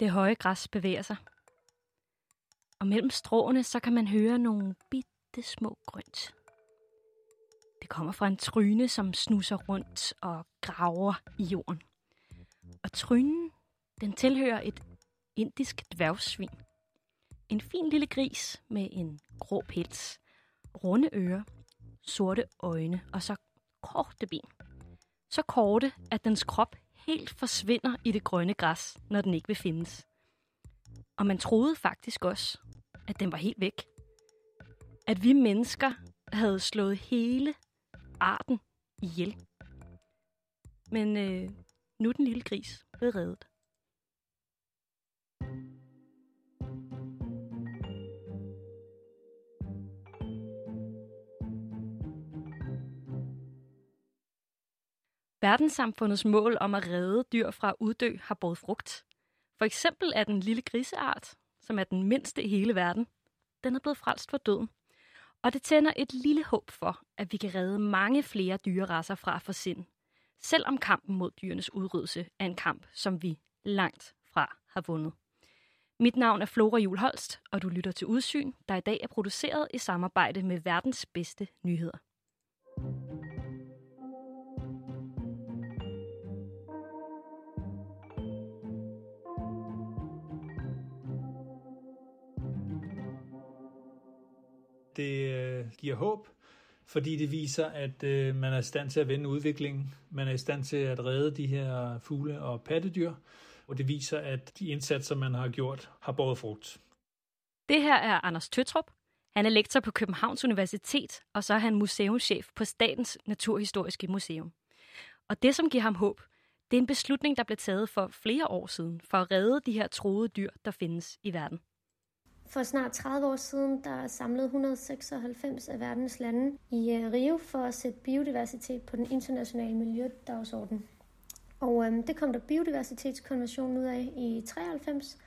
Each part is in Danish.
Det høje græs bevæger sig. Og mellem stråene, så kan man høre nogle bitte små grønt. Det kommer fra en tryne, som snuser rundt og graver i jorden. Og trynen, den tilhører et indisk dværgsvin. En fin lille gris med en grå pels, runde ører, sorte øjne og så korte ben. Så korte, at dens krop helt forsvinder i det grønne græs, når den ikke vil findes. Og man troede faktisk også, at den var helt væk. At vi mennesker havde slået hele arten ihjel. Men øh, nu er den lille gris blevet reddet. Verdenssamfundets mål om at redde dyr fra uddø har båret frugt. For eksempel er den lille griseart, som er den mindste i hele verden, den er blevet frelst for døden. Og det tænder et lille håb for, at vi kan redde mange flere dyrerasser fra at forsinde. Selvom kampen mod dyrenes udryddelse er en kamp, som vi langt fra har vundet. Mit navn er Flora Jul Holst, og du lytter til Udsyn, der i dag er produceret i samarbejde med verdens bedste nyheder. Det øh, giver håb, fordi det viser, at øh, man er i stand til at vende udviklingen. Man er i stand til at redde de her fugle og pattedyr, og det viser, at de indsatser, man har gjort, har båret frugt. Det her er Anders Tøtrup. Han er lektor på Københavns Universitet, og så er han museumschef på Statens Naturhistoriske Museum. Og det, som giver ham håb, det er en beslutning, der blev taget for flere år siden for at redde de her troede dyr, der findes i verden. For snart 30 år siden, der samlede 196 af verdens lande i øh, Rio for at sætte biodiversitet på den internationale miljødagsorden. Og øhm, det kom der biodiversitetskonventionen ud af i 93,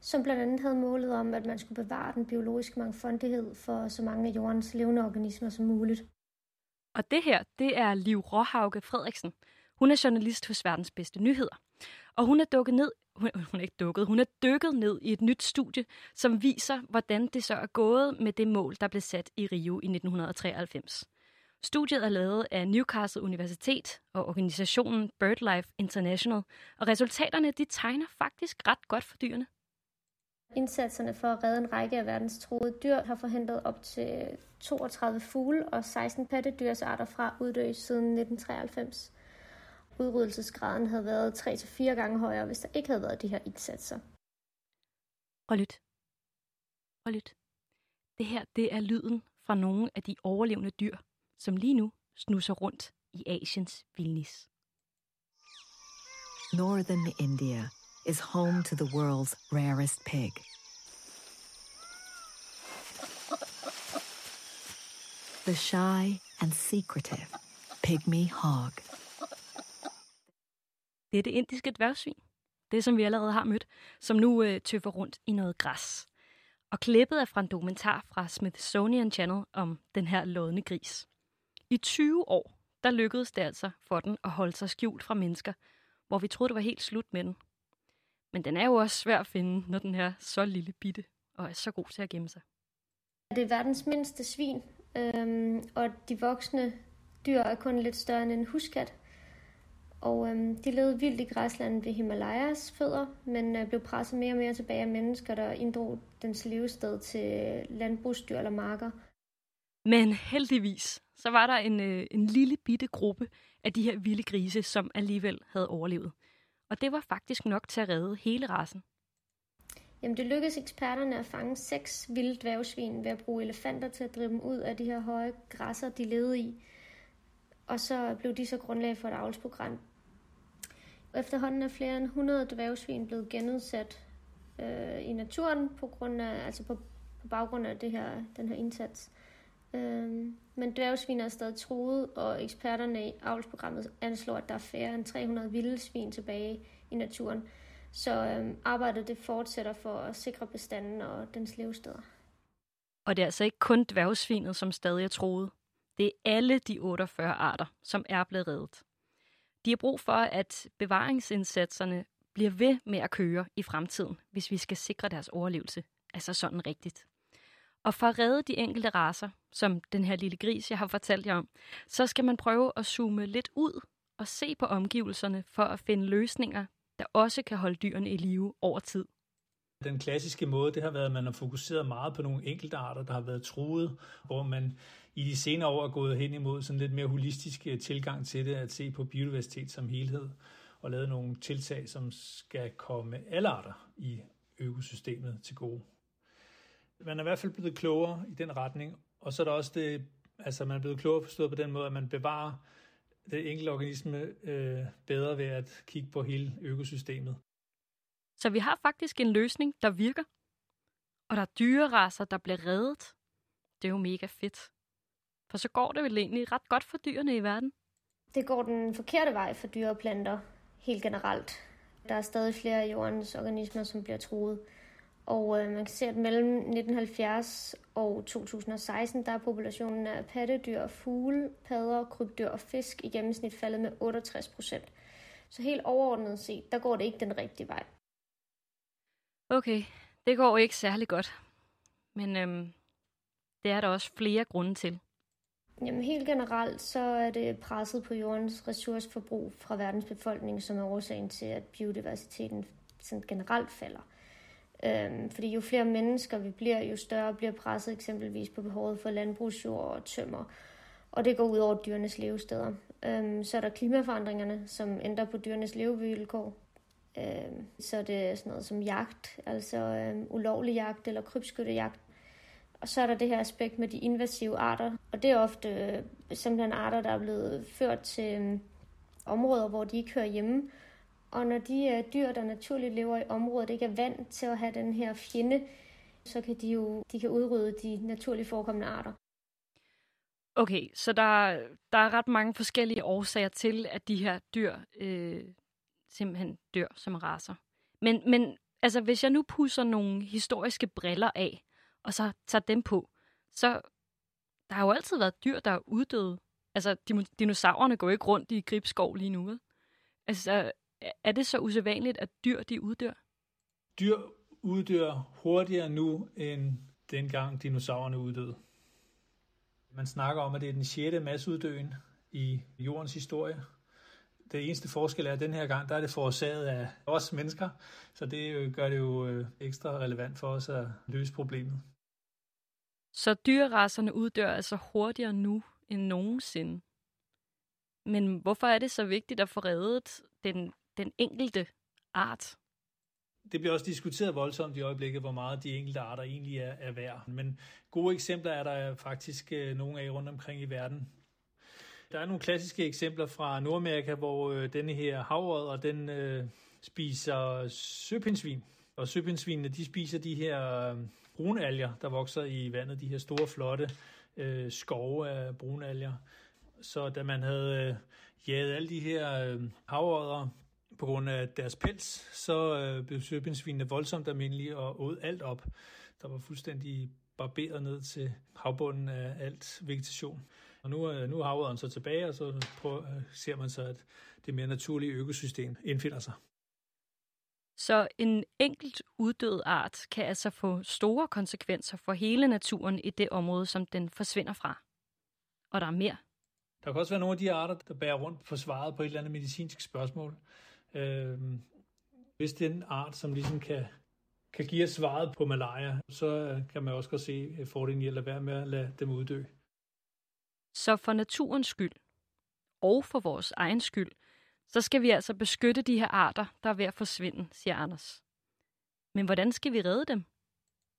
som blandt andet havde målet om, at man skulle bevare den biologiske mangfoldighed for så mange af jordens levende organismer som muligt. Og det her, det er Liv Råhauge Frederiksen. Hun er journalist hos Verdens Bedste Nyheder. Og hun er dukket ned hun, hun er ikke dukket, hun er dykket ned i et nyt studie, som viser, hvordan det så er gået med det mål, der blev sat i Rio i 1993. Studiet er lavet af Newcastle Universitet og organisationen BirdLife International, og resultaterne de tegner faktisk ret godt for dyrene. Indsatserne for at redde en række af verdens troede dyr har forhindret op til 32 fugle og 16 pattedyrsarter fra uddø siden 1993 udryddelsesgraden havde været 3-4 gange højere, hvis der ikke havde været de her indsatser. Og lyt. Og lyt. Det her, det er lyden fra nogle af de overlevende dyr, som lige nu snuser rundt i Asiens vildnis. Northern India is home to the world's rarest pig. The shy and secretive pygmy hog. Det er det indiske dværgsvin. Det, som vi allerede har mødt, som nu øh, tøffer rundt i noget græs. Og klippet er fra en dokumentar fra Smithsonian Channel om den her lodne gris. I 20 år, der lykkedes det altså for den at holde sig skjult fra mennesker, hvor vi troede, det var helt slut med den. Men den er jo også svær at finde, når den er så lille bitte og er så god til at gemme sig. Det er verdens mindste svin, øhm, og de voksne dyr er kun lidt større end en huskat. Og øhm, de levede vildt i græslandet ved Himalayas fødder, men øh, blev presset mere og mere tilbage af mennesker, der inddrog dens levested til landbrugsdyr eller marker. Men heldigvis, så var der en, øh, en lille bitte gruppe af de her vilde grise, som alligevel havde overlevet. Og det var faktisk nok til at redde hele rasen. Jamen, det lykkedes eksperterne at fange seks vilde dværgsvin ved at bruge elefanter til at drive dem ud af de her høje græsser, de levede i. Og så blev de så grundlag for et avlsprogram. Efterhånden er flere end 100 dværgsvin blevet genudsat øh, i naturen på, grund af, altså på, på baggrund af det her, den her indsats. Øh, men dværgsvin er stadig truet, og eksperterne i avlsprogrammet anslår, at der er færre end 300 vilde svin tilbage i naturen. Så øh, arbejdet det fortsætter for at sikre bestanden og dens levesteder. Og det er altså ikke kun dværgsvinet, som stadig er troet. Det er alle de 48 arter, som er blevet reddet. De har brug for, at bevaringsindsatserne bliver ved med at køre i fremtiden, hvis vi skal sikre deres overlevelse. Altså sådan rigtigt. Og for at redde de enkelte raser, som den her lille gris, jeg har fortalt jer om, så skal man prøve at zoome lidt ud og se på omgivelserne for at finde løsninger, der også kan holde dyrene i live over tid. Den klassiske måde, det har været, at man har fokuseret meget på nogle enkelte arter, der har været truet, hvor man i de senere år er gået hen imod sådan lidt mere holistisk øh, tilgang til det, at se på biodiversitet som helhed, og lavet nogle tiltag, som skal komme alle arter i økosystemet til gode. Man er i hvert fald blevet klogere i den retning, og så er der også det, altså man er blevet klogere forstået på den måde, at man bevarer det enkelte organisme øh, bedre ved at kigge på hele økosystemet. Så vi har faktisk en løsning, der virker. Og der er dyreraser, der bliver reddet. Det er jo mega fedt. For så går det vel egentlig ret godt for dyrene i verden. Det går den forkerte vej for dyre og planter helt generelt. Der er stadig flere af jordens organismer, som bliver truet. Og øh, man kan se, at mellem 1970 og 2016, der er populationen af pattedyr, fugle, padder, krybdyr og fisk i gennemsnit faldet med 68 procent. Så helt overordnet set, der går det ikke den rigtige vej. Okay, det går ikke særlig godt. Men øhm, det er der også flere grunde til. Jamen helt generelt, så er det presset på jordens ressourceforbrug fra verdens befolkning, som er årsagen til, at biodiversiteten sådan generelt falder. Øhm, fordi jo flere mennesker vi bliver, jo større bliver presset eksempelvis på behovet for landbrugsjord og tømmer. Og det går ud over dyrenes levesteder. Øhm, så er der klimaforandringerne, som ændrer på dyrenes levevilkår. Øhm, så er det sådan noget som jagt, altså øhm, ulovlig jagt eller krybskyttejagt. Og så er der det her aspekt med de invasive arter. Og det er ofte øh, simpelthen arter, der er blevet ført til øh, områder, hvor de ikke hører hjemme. Og når de øh, dyr, der naturligt lever i området, ikke er vant til at have den her fjende, så kan de jo de kan udrydde de naturligt forekommende arter. Okay, så der, der er ret mange forskellige årsager til, at de her dyr øh, simpelthen dør som raser. Men, men altså, hvis jeg nu pusser nogle historiske briller af, og så tager dem på, så der har jo altid været dyr, der er uddøde. Altså, dinosaurerne går ikke rundt i Gribskov lige nu. Vel? Altså, er det så usædvanligt, at dyr de uddør? Dyr uddør hurtigere nu, end dengang dinosaurerne uddøde. Man snakker om, at det er den sjette masseuddøen i jordens historie. Det eneste forskel er, at den her gang, der er det forårsaget af os mennesker, så det øh, gør det jo øh, ekstra relevant for os at løse problemet. Så dyrerasserne uddør altså hurtigere nu end nogensinde. Men hvorfor er det så vigtigt at få reddet den, den enkelte art? Det bliver også diskuteret voldsomt i øjeblikket, hvor meget de enkelte arter egentlig er, er værd. Men gode eksempler er der faktisk øh, nogle af rundt omkring i verden. Der er nogle klassiske eksempler fra Nordamerika, hvor øh, denne her havrød, og den øh, spiser søpindsvin. Og søpindsvinene, de spiser de her øh, brunalger, der vokser i vandet, de her store, flotte øh, skove af brunalger. Så da man havde øh, jaget alle de her øh, havrødder på grund af deres pels, så øh, blev søpindsvinene voldsomt almindelige og åd alt op. Der var fuldstændig barberet ned til havbunden af alt vegetation. Og nu, øh, nu er havrødderen så tilbage, og så prøver, øh, ser man så, at det mere naturlige økosystem indfinder sig. Så en enkelt uddød art kan altså få store konsekvenser for hele naturen i det område, som den forsvinder fra. Og der er mere. Der kan også være nogle af de arter, der bærer rundt på svaret på et eller andet medicinsk spørgsmål. Øh, hvis det er en art, som ligesom kan, kan give os svaret på malaria, så kan man også godt se fordelen i at lade være med at lade dem uddø. Så for naturens skyld, og for vores egen skyld, så skal vi altså beskytte de her arter, der er ved at forsvinde, siger Anders. Men hvordan skal vi redde dem?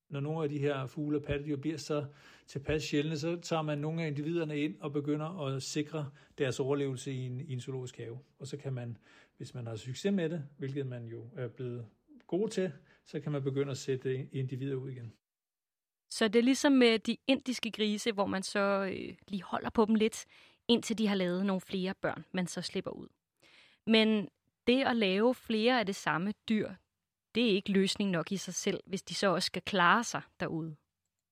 Når nogle af de her fugle og pattedyr bliver så tilpas sjældne, så tager man nogle af individerne ind og begynder at sikre deres overlevelse i en, i en zoologisk have. Og så kan man, hvis man har succes med det, hvilket man jo er blevet god til, så kan man begynde at sætte individer ud igen. Så det er ligesom med de indiske grise, hvor man så øh, lige holder på dem lidt, indtil de har lavet nogle flere børn, man så slipper ud. Men det at lave flere af det samme dyr, det er ikke løsning nok i sig selv, hvis de så også skal klare sig derude.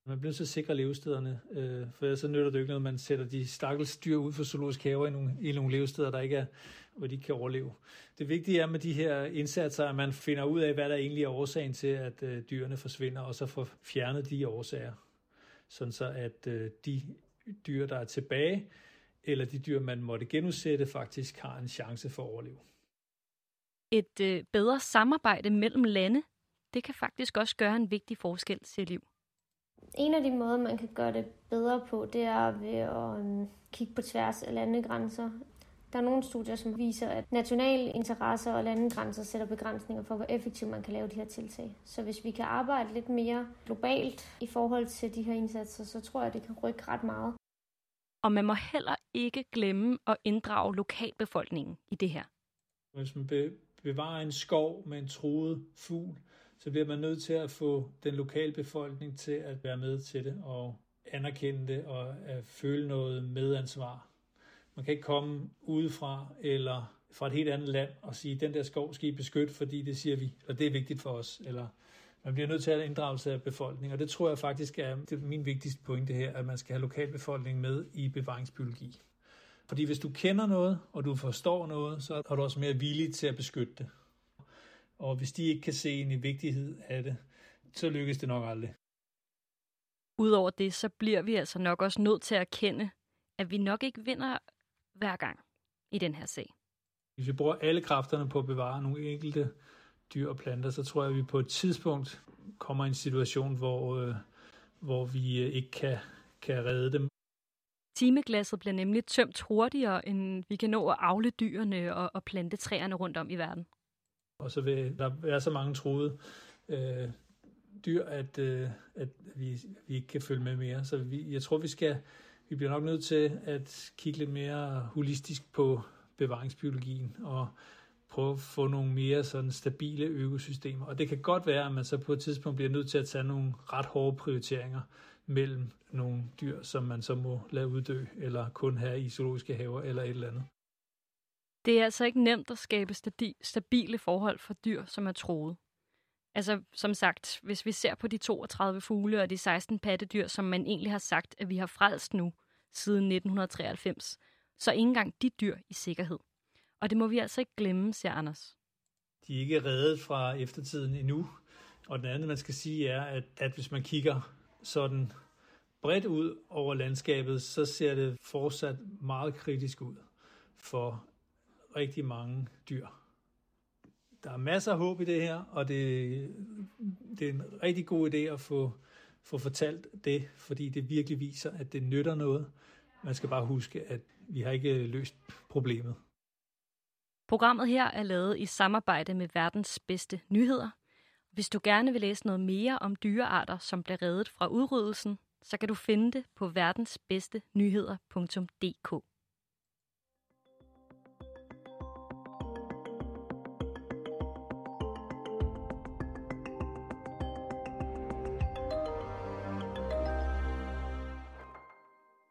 Man bliver så sikre levestederne, øh, for så nytter det ikke noget, at man sætter de stakkels dyr ud for zoologisk haver i nogle, i nogle levesteder, der ikke er, hvor de kan overleve. Det vigtige er med de her indsatser, at man finder ud af, hvad der egentlig er årsagen til, at øh, dyrene forsvinder, og så får fjernet de årsager, sådan så at øh, de dyr, der er tilbage, eller de dyr, man måtte genudsætte, faktisk har en chance for at overleve. Et øh, bedre samarbejde mellem lande, det kan faktisk også gøre en vigtig forskel til liv. En af de måder, man kan gøre det bedre på, det er ved at um, kigge på tværs af landegrænser. Der er nogle studier, som viser, at nationale interesser og landegrænser sætter begrænsninger for, hvor effektivt man kan lave de her tiltag. Så hvis vi kan arbejde lidt mere globalt i forhold til de her indsatser, så tror jeg, det kan rykke ret meget. Og man må heller ikke glemme at inddrage lokalbefolkningen i det her. Hvis man bevarer en skov med en truet fugl, så bliver man nødt til at få den lokale befolkning til at være med til det og anerkende det og at føle noget medansvar. Man kan ikke komme udefra eller fra et helt andet land og sige, den der skov skal I beskytte, fordi det siger vi, og det er vigtigt for os. Eller man bliver nødt til at have inddragelse af befolkningen, og det tror jeg faktisk er, det er min vigtigste pointe her, at man skal have lokalbefolkningen med i bevaringsbiologi. Fordi hvis du kender noget, og du forstår noget, så er du også mere villig til at beskytte det. Og hvis de ikke kan se en vigtighed af det, så lykkes det nok aldrig. Udover det, så bliver vi altså nok også nødt til at erkende, at vi nok ikke vinder hver gang i den her sag. Hvis vi bruger alle kræfterne på at bevare nogle enkelte dyr og planter, så tror jeg, at vi på et tidspunkt kommer i en situation, hvor, øh, hvor vi øh, ikke kan, kan redde dem. Timeglasset bliver nemlig tømt hurtigere, end vi kan nå at afle dyrene og, og plante træerne rundt om i verden. Og så vil der være så mange troede øh, dyr, at, øh, at vi, vi ikke kan følge med mere. Så vi, jeg tror, vi skal vi bliver nok nødt til at kigge lidt mere holistisk på bevaringsbiologien og prøve at få nogle mere sådan stabile økosystemer. Og det kan godt være, at man så på et tidspunkt bliver nødt til at tage nogle ret hårde prioriteringer mellem nogle dyr, som man så må lade uddø, eller kun have i zoologiske haver eller et eller andet. Det er altså ikke nemt at skabe stabile forhold for dyr, som er troet. Altså, som sagt, hvis vi ser på de 32 fugle og de 16 pattedyr, som man egentlig har sagt, at vi har frelst nu siden 1993, så ikke engang de dyr i sikkerhed. Og det må vi altså ikke glemme, siger Anders. De er ikke reddet fra eftertiden endnu. Og den anden, man skal sige, er, at, at hvis man kigger sådan bredt ud over landskabet, så ser det fortsat meget kritisk ud for rigtig mange dyr. Der er masser af håb i det her, og det, det er en rigtig god idé at få, få fortalt det, fordi det virkelig viser, at det nytter noget. Man skal bare huske, at vi har ikke løst problemet. Programmet her er lavet i samarbejde med verdens bedste nyheder. Hvis du gerne vil læse noget mere om dyrearter, som bliver reddet fra udryddelsen, så kan du finde det på verdensbedstenyheder.dk.